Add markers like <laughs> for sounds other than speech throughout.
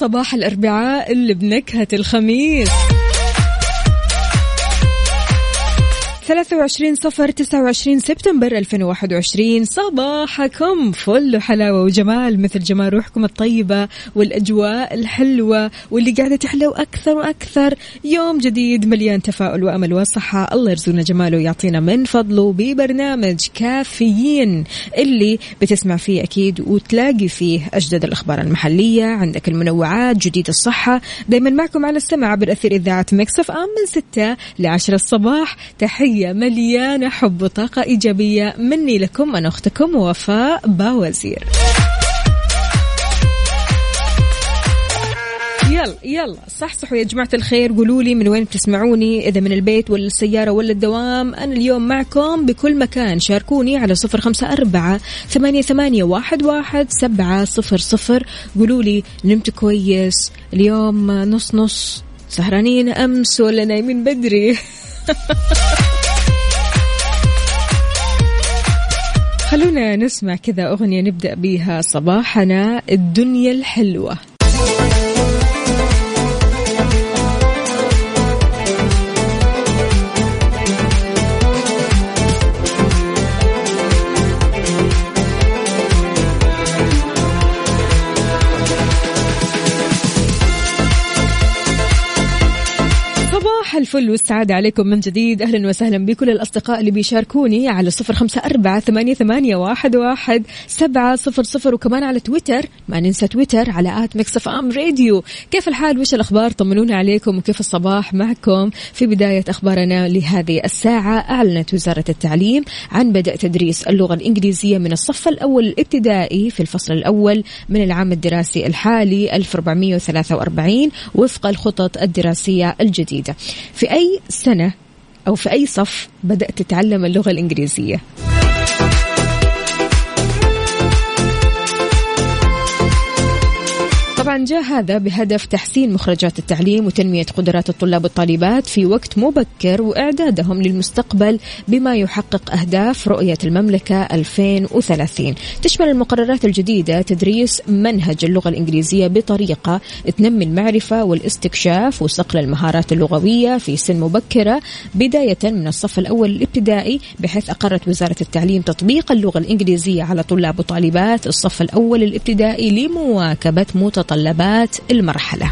صباح الأربعاء اللي بنكهة الخميس. 23 صفر 29 سبتمبر 2021 صباحكم فل وحلاوة وجمال مثل جمال روحكم الطيبة والأجواء الحلوة واللي قاعدة تحلو أكثر وأكثر. يوم جديد مليان تفاؤل وأمل وصحة. الله يرزقنا جماله ويعطينا من فضله ببرنامج كافيين اللي بتسمع فيه أكيد وتلاقي فيه أجدد الأخبار المحلية. عندك المنوعات جديد الصحة. دايما معكم على السمع عبر أثير إذاعة مكسف أم من 6 ل 10 الصباح. تحية. مليانة حب وطاقة إيجابية. مني لكم أنا أختكم وفاء باوزير. يلا يلا صحصحوا يا جماعة الخير. قولوا لي من وين بتسمعوني إذا من البيت ولا السيارة ولا الدوام. أنا اليوم معكم بكل مكان. شاركوني على صفر خمسة أربعة ثمانية, ثمانية واحد, واحد سبعة صفر صفر. قولوا لي نمت كويس. اليوم نص نص. سهرانين أمس ولا نايمين بدري؟ <laughs> خلونا نسمع كذا أغنية نبدأ بها صباحنا الدنيا الحلوة. الفل والسعادة عليكم من جديد. أهلا وسهلا بكل الأصدقاء اللي بيشاركوني على صفر خمسة أربعة ثمانية, ثمانية واحد, واحد سبعة صفر صفر. وكمان على تويتر ما ننسى تويتر على at ميكس أم راديو. كيف الحال؟ وش الأخبار؟ طمنونا عليكم. وكيف الصباح معكم؟ في بداية أخبارنا لهذه الساعة أعلنت وزارة التعليم عن بدء تدريس اللغة الإنجليزية من الصف الأول الابتدائي في الفصل الأول من العام الدراسي الحالي 1443 وفق الخطط الدراسية الجديدة. في أي سنة أو في أي صف بدأت تتعلم اللغة الإنجليزية؟ طبعا جاء هذا بهدف تحسين مخرجات التعليم وتنمية قدرات الطلاب والطالبات في وقت مبكر وإعدادهم للمستقبل بما يحقق أهداف رؤية المملكة 2030 تشمل المقررات الجديدة تدريس منهج اللغة الإنجليزية بطريقة تنمي المعرفة والاستكشاف وصقل المهارات اللغوية في سن مبكرة بداية من الصف الأول الابتدائي بحيث أقرت وزارة التعليم تطبيق اللغة الإنجليزية على طلاب وطالبات الصف الأول الابتدائي لمواكبة متطلبات المرحلة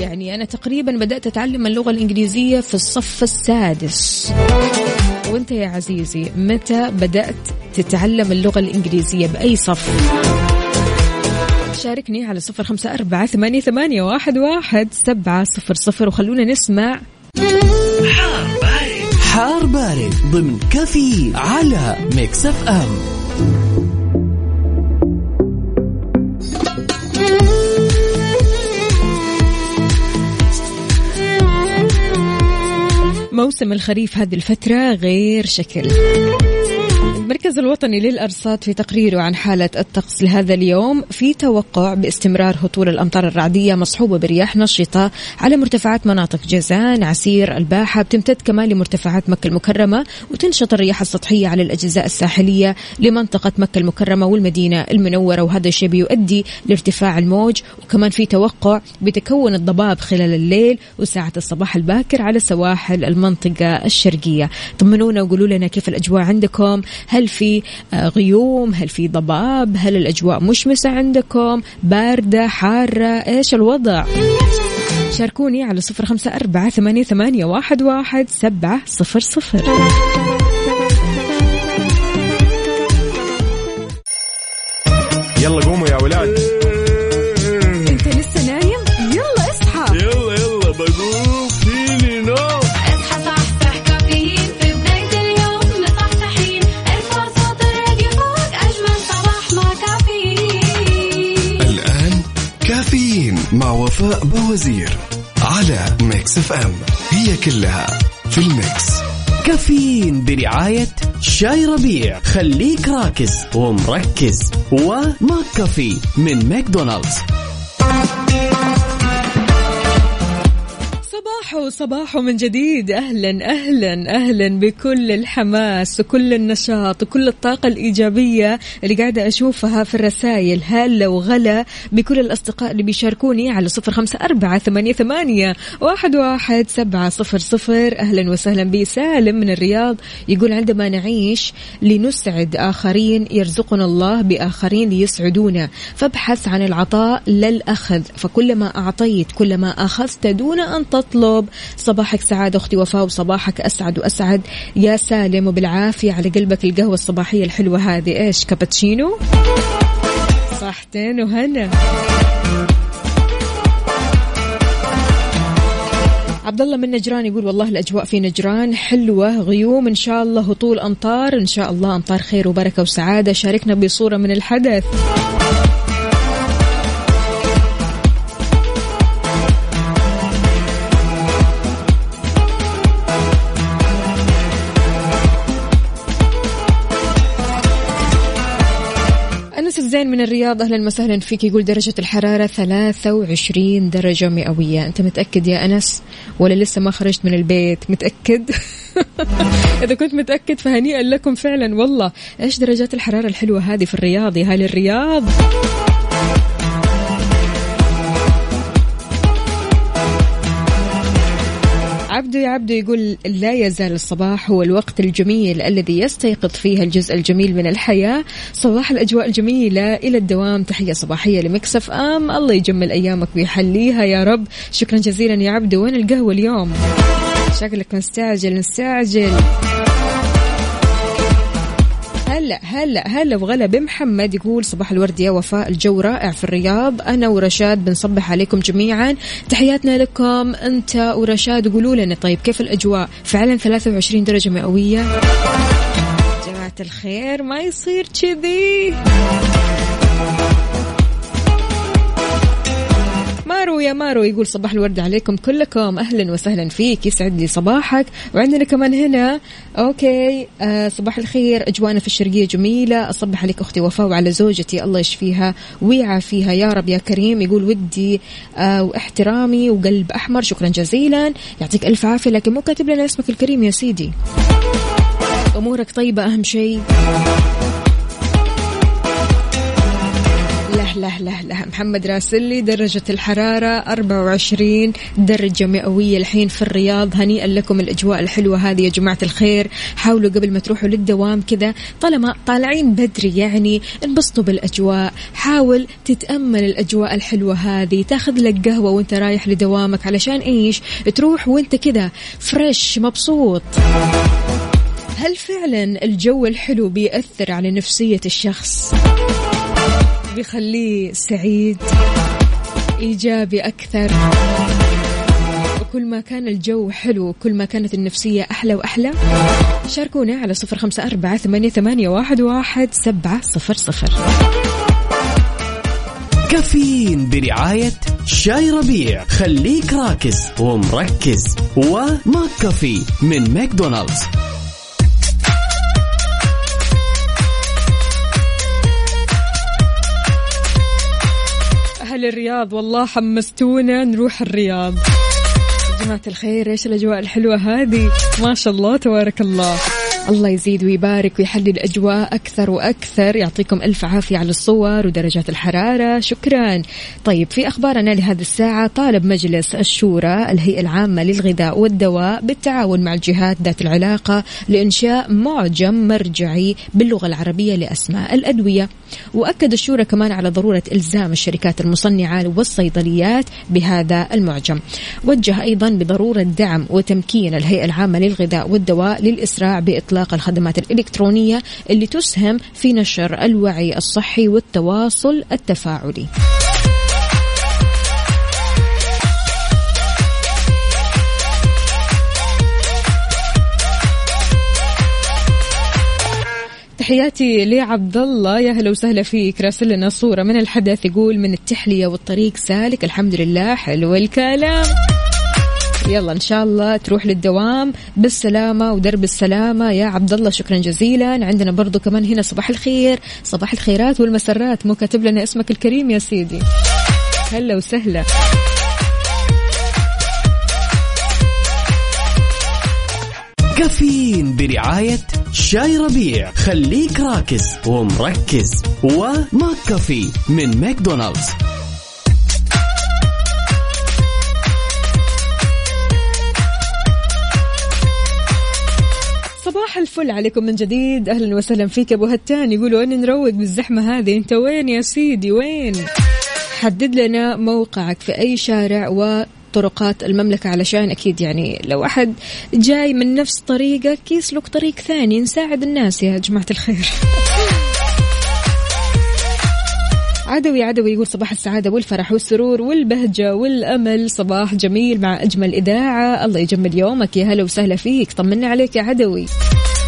يعني أنا تقريبا بدأت أتعلم اللغة الإنجليزية في الصف السادس وأنت يا عزيزي متى بدأت تتعلم اللغة الإنجليزية بأي صف؟ شاركني على صفر خمسة أربعة ثمانية واحد, واحد سبعة صفر صفر وخلونا نسمع حار بارد ضمن كافيين على ميكس اف ام. موسم الخريف هذه الفترة غير شكل. المركز الوطني للأرصاد في تقريره عن حالة الطقس لهذا اليوم في توقع باستمرار هطول الأمطار الرعدية مصحوبة برياح نشطة على مرتفعات مناطق جازان عسير الباحة. بتمتد كمان لمرتفعات مكة المكرمة وتنشط الرياح السطحية على الأجزاء الساحلية لمنطقة مكة المكرمة والمدينة المنورة. وهذا الشيء بيؤدي لارتفاع الموج. وكمان في توقع بتكون الضباب خلال الليل وساعة الصباح الباكر على سواحل المنطقة الشرقية. طمنونا وقولوا لنا كيف الأجواء عندكم. هل في آه، غيوم؟ هل في ضباب؟ هل الأجواء مشمسة عندكم؟ باردة؟ حارة؟ إيش الوضع؟ شاركوني على صفر خمسة أربعة ثمانية, ثمانية واحد, واحد سبعة صفر صفر. يلا قوموا يا ولاد. كافيين مع وفاء بوزير على ميكس اف ام. هي كلها في الميكس. كافيين برعاية شاي ربيع. خليك راكز ومركز. وماك كافي من ماكدونالدز. صباح صباح من جديد. أهلا أهلا أهلا بكل الحماس وكل النشاط وكل الطاقة الإيجابية اللي قاعدة أشوفها في الرسائل. هلا وغلا بكل الأصدقاء اللي بيشاركوني على صفر خمسة أربعة ثمانية, ثمانية واحد, واحد سبعة صفر صفر. أهلا وسهلا بي سالم من الرياض يقول عندما نعيش لنسعد آخرين يرزقنا الله بآخرين ليسعدونا. فابحث عن العطاء للأخذ. فكلما أعطيت كلما أخذت دون أن تطلب. صباحك سعادة أختي وفاء وصباحك أسعد وأسعد. يا سالم وبالعافية على قلبك القهوة الصباحية الحلوة هذه. إيش كابتشينو؟ صحتين وهنا. عبد الله من نجران يقول والله الأجواء في نجران حلوة غيوم إن شاء الله هطول أمطار. إن شاء الله أمطار خير وبركة وسعادة. شاركنا بصورة من الحدث. الزين من الرياض أهلا وسهلا فيك يقول درجة الحرارة 23 درجة مئوية. أنت متأكد يا أنس ولا لسه ما خرجت من البيت؟ متأكد؟ <laughs> إذا كنت متأكد فهنيئا لكم فعلا. والله إيش درجات الحرارة الحلوة هذه في الرياض يا هاي الرياض عبدو يا عبدو يقول لا يزال الصباح هو الوقت الجميل الذي يستيقظ فيه الجزء الجميل من الحياة. صباح الأجواء الجميلة إلى الدوام تحية صباحية لمكسف آم. الله يجمل أيامك ويحليها يا رب. شكرا جزيلا يا عبدو وين القهوة اليوم؟ شكلك مستعجل مستعجل. هلا هلا هلا وغلا بمحمد يقول صباح الورد يا وفاء. الجو رائع في الرياض. أنا ورشاد بنصبح عليكم جميعا. تحياتنا لكم. أنت ورشاد قولوا لنا طيب كيف الأجواء؟ فعلا 23 درجة مئوية. جماعة الخير ما يصير كذي. مارو يا مارو يقول صباح الورد عليكم كلكم. أهلا وسهلا فيك. يسعد لي صباحك. وعندنا كمان هنا okay آه صباح الخير أجوانا في الشرقية جميلة. أصبح عليك أختي وفاء وعلى زوجتي. الله يشفيها ويعافيها. يا رب يا كريم. يقول ودي آه واحترامي وقلب أحمر. شكرا جزيلا. يعطيك ألف عافية. لكن مو كاتب لنا اسمك الكريم يا سيدي. أمورك طيبة أهم شيء. لا لا لا. محمد راسلي درجة الحرارة 24 درجة مئوية الحين في الرياض. هنيئا لكم الأجواء الحلوة هذه يا جماعة الخير. حاولوا قبل ما تروحوا للدوام كذا طالما طالعين بدري يعني انبسطوا بالأجواء. حاول تتأمل الأجواء الحلوة هذه. تاخذ لك قهوة وانت رايح لدوامك علشان إيش؟ تروح وانت كذا فريش مبسوط. هل فعلا الجو الحلو بيأثر على نفسية الشخص؟ بيخليه سعيد إيجابي أكثر. وكل ما كان الجو حلو كل ما كانت النفسية أحلى وأحلى. شاركونا على صفر خمسة أربعة ثمانية, واحد سبعة صفر صفر. كافيين برعاية شاي ربيع. خليك راكز ومركز. وماك كافي من ماكدونالدز. أهل الرياض والله حمستونا نروح الرياض. يا جماعة الخير إيش الأجواء الحلوة هذه؟ ما شاء الله تبارك الله. الله يزيد ويبارك ويحلي الأجواء أكثر وأكثر. يعطيكم ألف عافية على الصور ودرجات الحرارة. شكرا. طيب في أخبارنا لهذه الساعة طالب مجلس الشورى الهيئة العامة للغذاء والدواء بالتعاون مع الجهات ذات العلاقة لإنشاء معجم مرجعي باللغة العربية لأسماء الأدوية. وأكد الشورى كمان على ضرورة إلزام الشركات المصنعة والصيدليات بهذا المعجم. وجه أيضا بضرورة دعم وتمكين الهيئة العامة للغذاء والدواء للإسراع بإطلاق إطلاق الخدمات الإلكترونية اللي تسهم في نشر الوعي الصحي والتواصل التفاعلي. تحياتي لعبد الله يا هلا وسهلا فيك. راسل لنا صورة من الحدث. يقول من التحلية والطريق سالك. الحمد لله. حلو الكلام. يلا إن شاء الله تروح للدوام. بالسلامة ودرب السلامة. يا عبد الله شكرا جزيلا. عندنا برضو كمان هنا صباح الخير. صباح الخيرات والمسرات. مو كاتب لنا اسمك الكريم يا سيدي. هلا وسهلا. كافيين برعاية شاي ربيع. خليك راكز ومركز. وماك كافي من ماكدونالدز. الفل عليكم من جديد. أهلا وسهلا فيك أبو هتان. يقولوا ان نروق بالزحمة هذه؟ أنت وين يا سيدي؟ وين؟ حدد لنا موقعك في أي شارع وطرقات المملكة علشان أكيد يعني لو أحد جاي من نفس طريقك يسلك طريق ثاني. نساعد الناس يا جماعة الخير. عدوي عدوي يقول صباح السعادة والفرح والسرور والبهجة والأمل. صباح جميل مع أجمل إذاعة. الله يجمل يومك. يا هلا وسهلا فيك. طمنا عليك يا عدوي.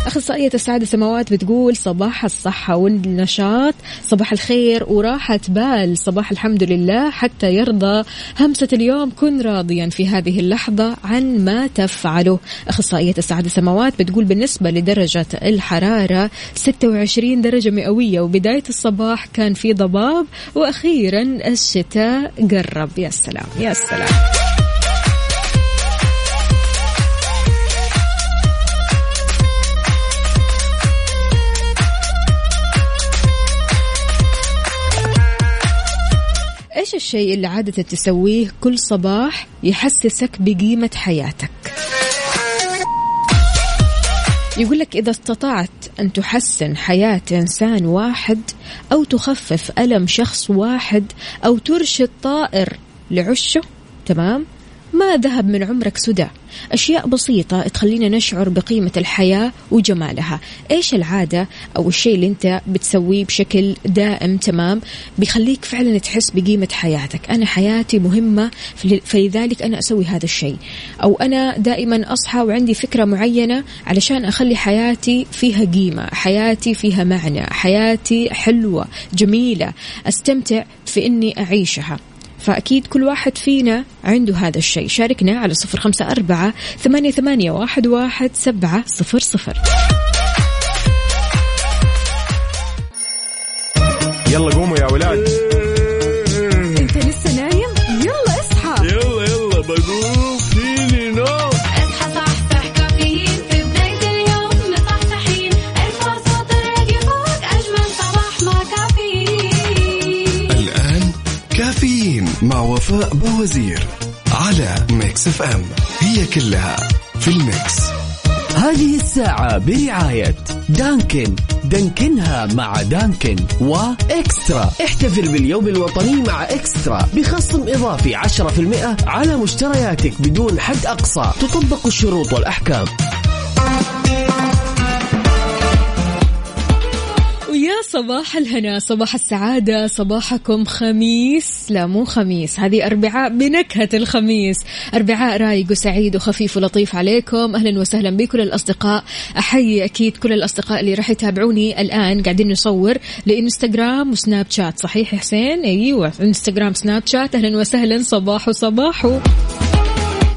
أخصائية السعادة سماوات بتقول صباح الصحة والنشاط صباح الخير وراحة بال صباح الحمد لله حتى يرضى. همسة اليوم كن راضيا في هذه اللحظة عن ما تفعله. أخصائية السعادة سماوات بتقول بالنسبة لدرجة الحرارة 26 درجة مئوية وبداية الصباح كان في ضباب وأخيرا الشتاء قرب. يا سلام يا سلام. إيش الشيء اللي عادة تسويه كل صباح يحسسك بقيمة حياتك؟ يقول لك إذا استطعت أن تحسن حياة إنسان واحد أو تخفف ألم شخص واحد أو ترشد طائر لعشه تمام؟ ما ذهب من عمرك سدى أشياء بسيطة تخلينا نشعر بقيمة الحياة وجمالها. إيش العادة أو الشيء اللي أنت بتسويه بشكل دائم تمام بيخليك فعلا تحس بقيمة حياتك؟ أنا حياتي مهمة فل- فلذلك أنا أسوي هذا الشيء. أو أنا دائما أصحى وعندي فكرة معينة علشان أخلي حياتي فيها قيمة حياتي فيها معنى حياتي حلوة جميلة أستمتع في أني أعيشها. فأكيد كل واحد فينا عنده هذا الشيء. شاركنا على صفر خمسة أربعة ثمانية, ثمانية واحد, واحد سبعة صفر صفر. يلا قوموا يا ولاد. كافيين مع وفاء بوزير على ميكس إف إم. هي كلها في الميكس. هذه الساعة برعاية دانكن. دانكنها مع دانكن وإكسترا. احتفل باليوم الوطني مع إكسترا. بخصم إضافي 10% على مشترياتك بدون حد أقصى. تطبق الشروط والأحكام. صباح الهنا صباح السعادة صباحكم خميس. لا مو خميس هذه أربعاء بنكهة الخميس. أربعاء رايق وسعيد وخفيف ولطيف عليكم. أهلا وسهلا بكل الأصدقاء. أحيي أكيد كل الأصدقاء اللي راح يتابعوني الآن. قاعدين نصور لإنستغرام وسناب شات صحيح حسين؟ أيوة إنستغرام سناب شات. أهلا وسهلا صباح صباح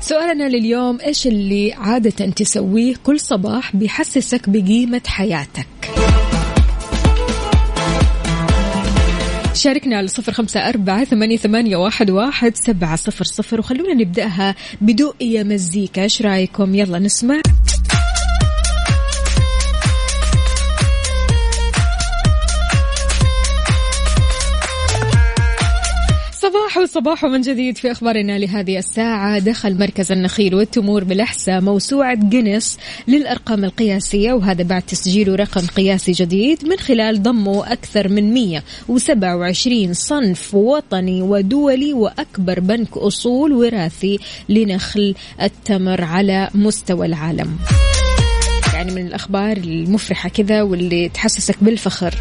سؤالنا لليوم إيش اللي عادة تسويه كل صباح بيحسسك بقيمة حياتك؟ شاركنا على صفر خمسة أربعة ثمانية, واحد, واحد سبعة صفر صفر وخلونا نبدأها بدقية مزيكا إيش رأيكم؟ يلا نسمع. صباح وصباح من جديد في أخبارنا لهذه الساعة. دخل مركز النخيل والتمور بالأحساء موسوعة جينيس للأرقام القياسية وهذا بعد تسجيله رقم قياسي جديد من خلال ضمه أكثر من 127 صنف وطني ودولي وأكبر بنك أصول وراثي لنخل التمر على مستوى العالم. يعني من الأخبار المفرحة كذا واللي تحسسك بالفخر.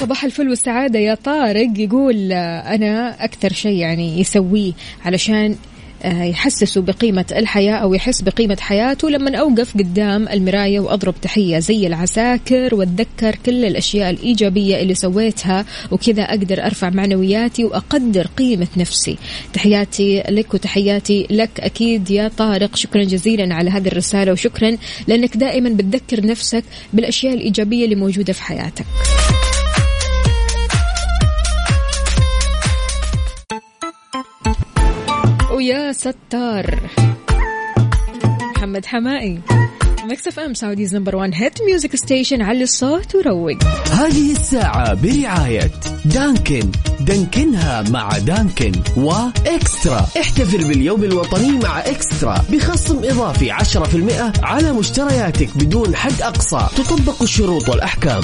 صباح الفل والسعادة. يا طارق يقول آه، أنا أكثر شيء يعني يسويه علشان آه، يحسسه بقيمة الحياة أو يحس بقيمة حياته لما أوقف قدام المراية وأضرب تحية زي العساكر وأتذكر كل الأشياء الإيجابية اللي سويتها وكذا أقدر أرفع معنوياتي وأقدر قيمة نفسي. تحياتي لك وتحياتي لك أكيد يا طارق. شكرا جزيلا على هذه الرسالة وشكرا لأنك دائما بتذكر نفسك بالأشياء الإيجابية اللي موجودة في حياتك. ويا ستار. محمد حمائي. مكس اف ام Saudi's number 1 hit music station على الصوت وروق. هذه الساعة برعاية دانكن. دانكنها مع دانكن وإكسترا احتفل باليوم الوطني مع إكسترا. بخصم إضافي 10% على مشترياتك بدون حد أقصى. تطبق الشروط والأحكام.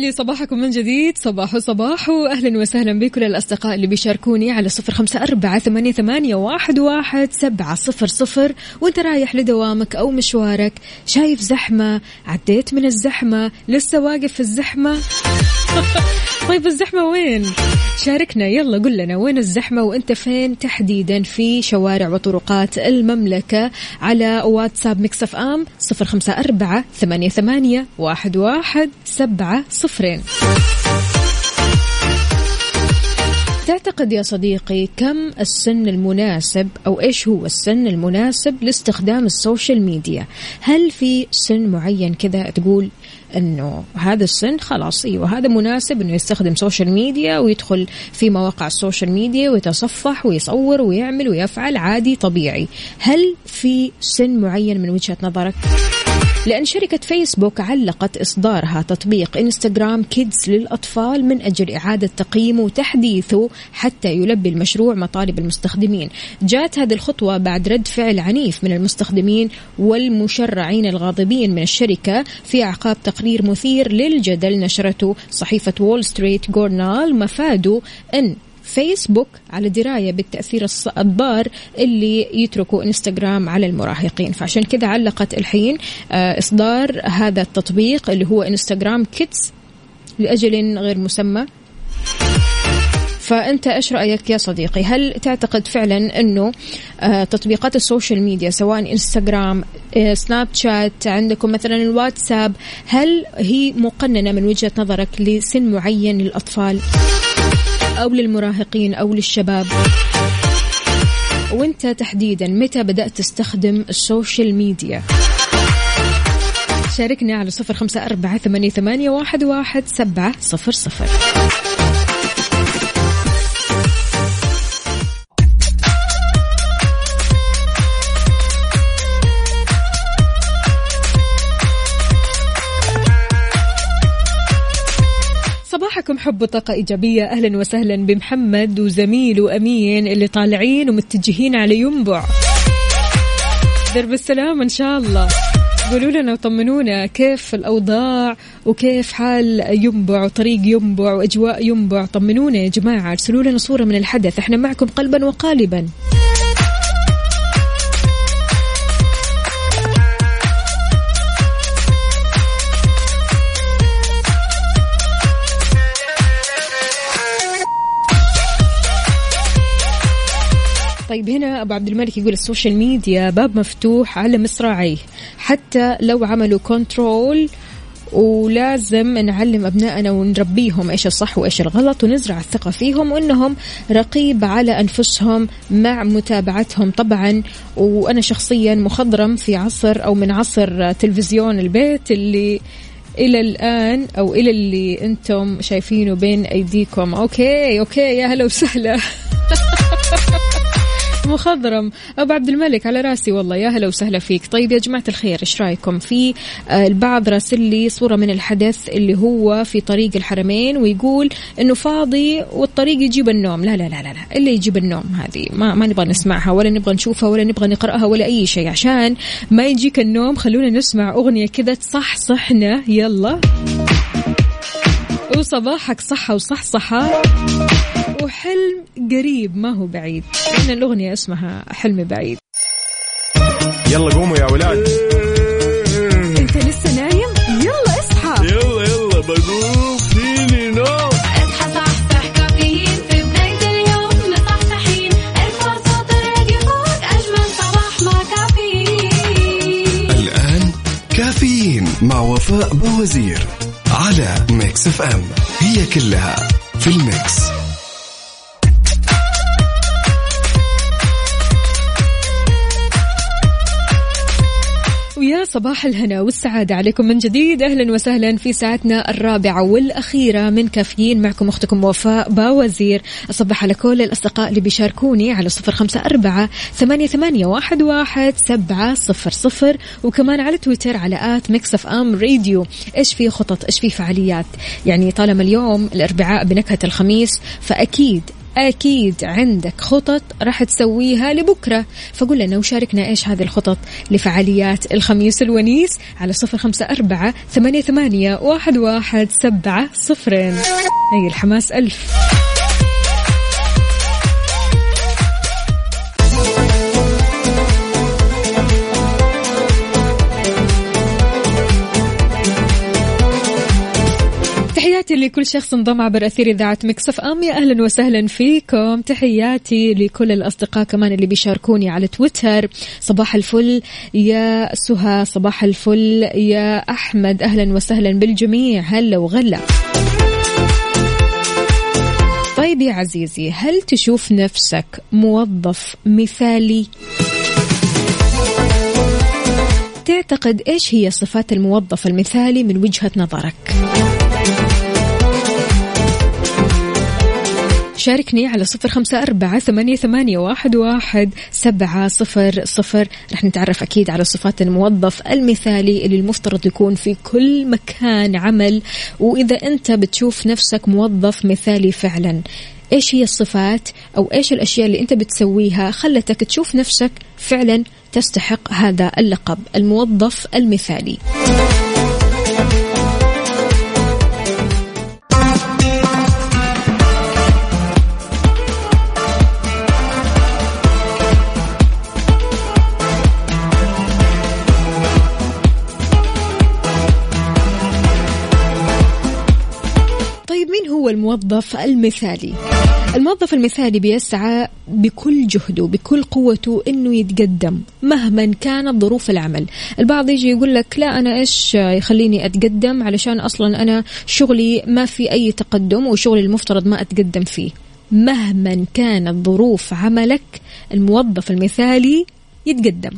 لي صباحكم من جديد. صباح صباح. أهلا وسهلا بكل الأصدقاء اللي بيشاركوني على صفر خمسة أربعة ثمانية, ثمانية واحد, واحد سبعة صفر صفر. وأنت رايح لدوامك أو مشوارك شايف زحمة عديت من الزحمة لسه واقف في الزحمة؟ <laughs> طيب الزحمة وين؟ شاركنا يلا قل لنا وين الزحمة؟ وأنت فين تحديدا في شوارع وطرقات المملكة؟ على واتساب مكس اف أم صفر خمسة أربعة ثمانية, ثمانية واحد, واحد سبعة صفرين. تعتقد يا صديقي كم السن المناسب أو إيش هو السن المناسب لاستخدام ال social media؟ هل في سن معين كذا تقول إنه هذا السن خلاص أيوه هذا مناسب إنه يستخدم social media ويدخل في مواقع ال social media ويتصفح ويصور ويعمل ويفعل عادي طبيعي. هل في سن معين من وجهة نظرك؟ لأن شركة فيسبوك علقت إصدارها تطبيق Instagram Kids للأطفال من أجل إعادة تقييمه وتحديثه حتى يلبي المشروع مطالب المستخدمين. جاءت هذه الخطوة بعد رد فعل عنيف من المستخدمين والمشرعين الغاضبين من الشركة في أعقاب تقرير مثير للجدل نشرته صحيفة وول ستريت جورنال مفاده أن فيسبوك على دراية بالتأثير الضار اللي يتركه إنستغرام على المراهقين. فعشان كذا علقت الحين آه، إصدار هذا التطبيق اللي هو Instagram Kids لأجل غير مسمى. فأنت إيش رأيك يا صديقي؟ هل تعتقد فعلا أنه آه، تطبيقات ال social media سواء إنستغرام آه، سناب شات عندكم مثلا الواتساب هل هي مقننة من وجهة نظرك لسن معين للأطفال؟ أو للمراهقين أو للشباب. وانت تحديدا متى بدأت تستخدم ال social media؟ شاركنا على صفر خمسة أربعة ثمانية, واحد سبعة صفر صفر. حب وطاقة إيجابية. أهلا وسهلا بمحمد وزميله أمين اللي طالعين ومتجهين على ينبع. درب السلام إن شاء الله. قولوا لنا وطمنونا كيف الأوضاع وكيف حال ينبع وطريق ينبع وأجواء ينبع. طمنونا يا جماعة ارسلوا لنا صورة من الحدث. إحنا معكم قلبا وقالبا. طيب هنا أبو عبد الملك يقول ال social media باب مفتوح على مصراعيه حتى لو عملوا control ولازم نعلم أبنائنا ونربيهم إيش الصح وإيش الغلط ونزرع الثقة فيهم وإنهم رقيب على أنفسهم مع متابعتهم. طبعا وأنا شخصيا مخضرم في عصر أو من عصر تلفزيون البيت اللي إلى الآن أو إلى اللي أنتم شايفينه بين أيديكم. okay okay يا هلا وسهلا. <laughs> مخضرم. أبو عبد الملك على راسي والله يا هلا وسهلا فيك. طيب يا جماعة الخير إيش رأيكم في آه، البعض راسل لي صورة من الحدث اللي هو في طريق الحرمين ويقول إنه فاضي والطريق يجيب النوم. لا لا لا لا, لا. اللي يجيب النوم هذه ما ما نبغى نسمعها ولا نبغى نشوفها ولا نبغى نقرأها ولا أي شيء. عشان ما يجيك النوم خلونا نسمع أغنية كذا تصحصحنا. يلا. وصباحك صحة وصحصحة. وحلم قريب ما هو بعيد. لأن الأغنية اسمها حلم بعيد. يلا قوموا يا ولاد. أنت لسه نايم؟ يلا اصحى. يلا يلا بقوم. فيني نوم. اصحى صحصح كافيين. في بداية اليوم مصحصحين ارفع صوت الراديو فوق أجمل صباح مع كافيين. الآن كافيين مع وفاء بوزير على Mix FM. هي كلها في ال mix. صباح الهنا والسعادة عليكم من جديد. أهلا وسهلا في ساعتنا الرابعة والأخيرة من كافيين. معكم أختكم وفاء باوزير. أصبح على كل الأصدقاء اللي بيشاركوني على صفر خمسة أربعة ثمانية, ثمانية واحد, واحد سبعة صفر صفر. وكمان على تويتر على at Mix FM Radio. إيش في خطط؟ إيش في فعاليات؟ يعني طالما اليوم الأربعاء بنكهة الخميس فأكيد أكيد عندك خطط راح تسويها لبكرة. فقول لنا وشاركنا إيش هذه الخطط لفعاليات الخميس الونيس على صفر خمسة أربعة ثمانية, ثمانية واحد, واحد سبعة صفرين. أي الحماس ألف. لكل شخص انضم عبر أثير إذاعة مكسف أم. يا أهلا وسهلا فيكم. تحياتي لكل الأصدقاء كمان اللي بيشاركوني على تويتر. صباح الفل يا سهى صباح الفل يا أحمد. أهلا وسهلا بالجميع. هلا وغلا. طيب يا عزيزي هل تشوف نفسك موظف مثالي؟ تعتقد إيش هي صفات الموظف المثالي من وجهة نظرك؟ شاركني على صفر خمسة أربعة ثمانية, ثمانية واحد, واحد سبعة صفر صفر. رح نتعرف أكيد على صفات الموظف المثالي اللي المفترض يكون في كل مكان عمل. وإذا أنت بتشوف نفسك موظف مثالي فعلا إيش هي الصفات أو إيش الأشياء اللي أنت بتسويها خلتك تشوف نفسك فعلا تستحق هذا اللقب الموظف المثالي. الموظف المثالي؟ الموظف المثالي بيسعى بكل جهده بكل قوته إنه يتقدم مهما كانت ظروف العمل. البعض يجي يقول لك لا أنا إيش يخليني أتقدم؟ علشان أصلا أنا شغلي ما في أي تقدم وشغلي المفترض ما أتقدم فيه. مهما كانت ظروف عملك الموظف المثالي يتقدم.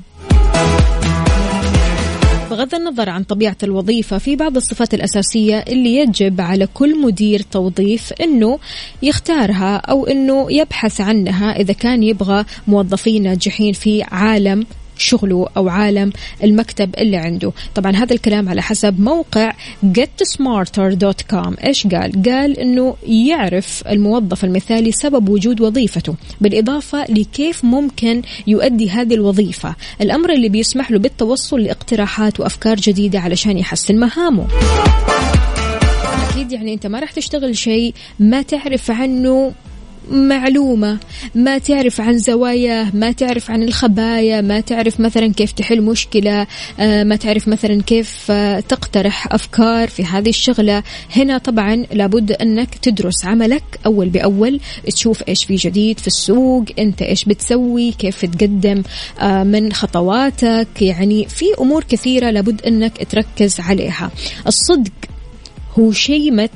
بغض النظر عن طبيعة الوظيفة في بعض الصفات الأساسية اللي يجب على كل مدير توظيف أنه يختارها أو أنه يبحث عنها إذا كان يبغى موظفين ناجحين في عالم شغله أو عالم المكتب اللي عنده. طبعا هذا الكلام على حسب موقع getsmarter.com إيش قال؟ قال أنه يعرف الموظف المثالي سبب وجود وظيفته بالإضافة لكيف ممكن يؤدي هذه الوظيفة. الأمر اللي بيسمح له بالتوصل لاقتراحات وأفكار جديدة علشان يحسن مهامه. أكيد يعني أنت ما راح تشتغل شيء ما تعرف عنه معلومة. ما تعرف عن زواياه ما تعرف عن الخبايا ما تعرف مثلا كيف تحل مشكلة آه، ما تعرف مثلا كيف آه، تقترح أفكار في هذه الشغلة. هنا طبعا لابد أنك تدرس عملك أول بأول. تشوف إيش في جديد في السوق أنت إيش بتسوي كيف تقدم آه، من خطواتك. يعني في أمور كثيرة لابد أنك تركز عليها. الصدق هو شيمة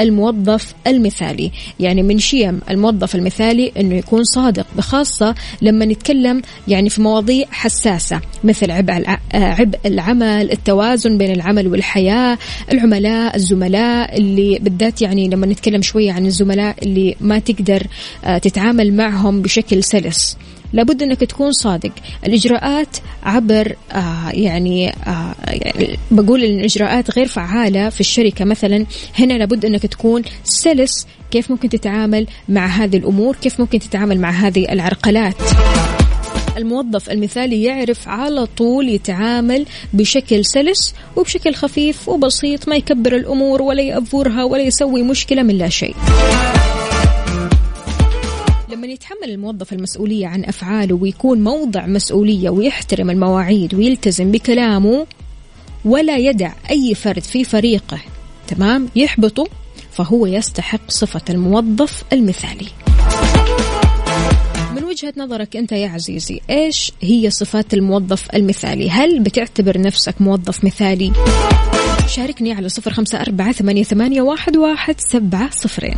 الموظف المثالي. يعني من شيم الموظف المثالي أنه يكون صادق بخاصة لما نتكلم يعني في مواضيع حساسة مثل عبء عبء العمل التوازن بين العمل والحياة العملاء الزملاء اللي بالذات يعني لما نتكلم شوية عن الزملاء اللي ما تقدر آه، تتعامل معهم بشكل سلس. لابد أنك تكون صادق. الإجراءات عبر آه يعني, آه يعني بقول إن الإجراءات غير فعالة في الشركة. مثلا هنا لابد أنك تكون سلس كيف ممكن تتعامل مع هذه الأمور كيف ممكن تتعامل مع هذه العرقلات. الموظف المثالي يعرف على طول يتعامل بشكل سلس وبشكل خفيف وبسيط ما يكبر الأمور ولا يأفورها ولا يسوي مشكلة من لا شيء. يتحمل الموظف المسؤولية عن أفعاله ويكون موضع مسؤولية ويحترم المواعيد ويلتزم بكلامه ولا يدع أي فرد في فريقه تمام؟ يحبطه فهو يستحق صفة الموظف المثالي. من وجهة نظرك أنت يا عزيزي إيش هي صفات الموظف المثالي؟ هل بتعتبر نفسك موظف مثالي؟ شاركني على صفر خمسة أربعة ثمانية, واحد سبعة صفرين.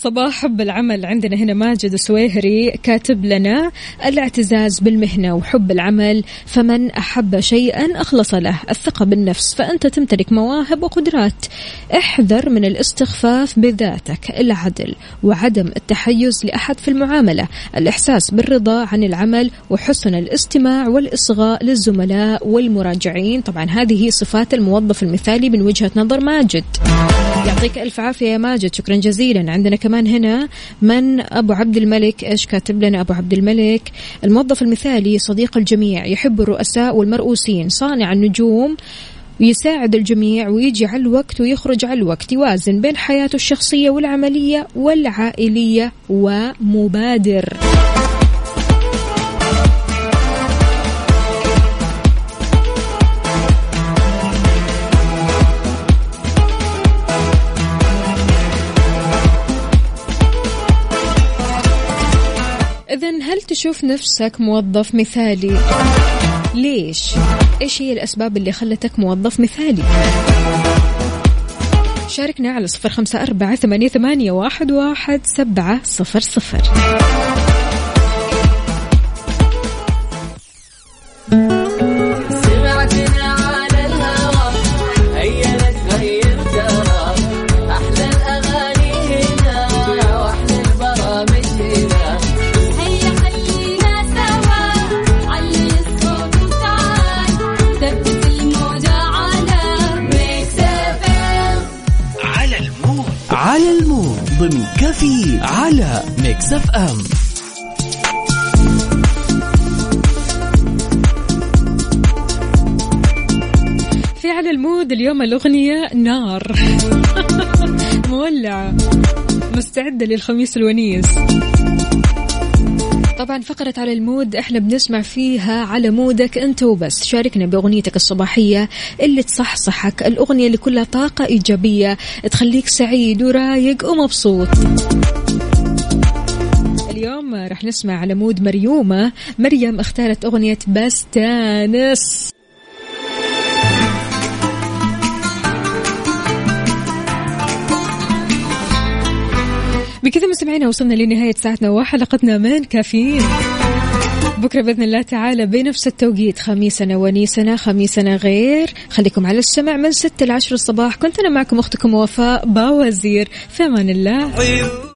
صباح حب العمل عندنا هنا ماجد سويهري كاتب لنا الاعتزاز بالمهنة وحب العمل فمن أحب شيئا أخلص له الثقة بالنفس فأنت تمتلك مواهب وقدرات. احذر من الاستخفاف بذاتك العدل وعدم التحيز لأحد في المعاملة الإحساس بالرضا عن العمل وحسن الاستماع والإصغاء للزملاء والمراجعين. طبعا هذه صفات الموظف المثالي من وجهة نظر ماجد. يعطيك ألف عافية يا ماجد شكرا جزيلا. عندنا هنا من أبو عبد الملك إيش كاتب لنا أبو عبد الملك؟ الموظف المثالي صديق الجميع يحب الرؤساء والمرؤوسين صانع النجوم ويساعد الجميع ويجي على الوقت ويخرج على الوقت يوازن بين حياته الشخصية والعملية والعائلية ومبادر. إذا هل تشوف نفسك موظف مثالي؟ ليش؟ إيش هي الأسباب اللي خلتك موظف مثالي؟ شاركنا على صفر خمسة أربعة ثمانية, واحد سبعة صفر صفر Mix FM. في على ال mood اليوم الأغنية نار. <laughs> مولعة مستعدة للخميس الونيس. طبعا فقرة على ال mood إحنا بنسمع فيها على mood ك أنت وبس. شاركنا بأغنيتك الصباحية اللي تصحصحك الأغنية اللي كلها طاقة إيجابية تخليك سعيد ورايق ومبسوط. اليوم راح نسمع على mood مريومة. مريم اختارت أغنية بستانس بكذا مستمعينا وصلنا لنهاية ساعتنا وحلقتنا من كافيين. بكرة بإذن الله تعالى بنفس التوقيت. خميسنا ونيسنا خميسنا غير. خليكم على السمع من 6 ل 10 الصباح. كنت أنا معكم أختكم وفاء باوزير. في أمان الله.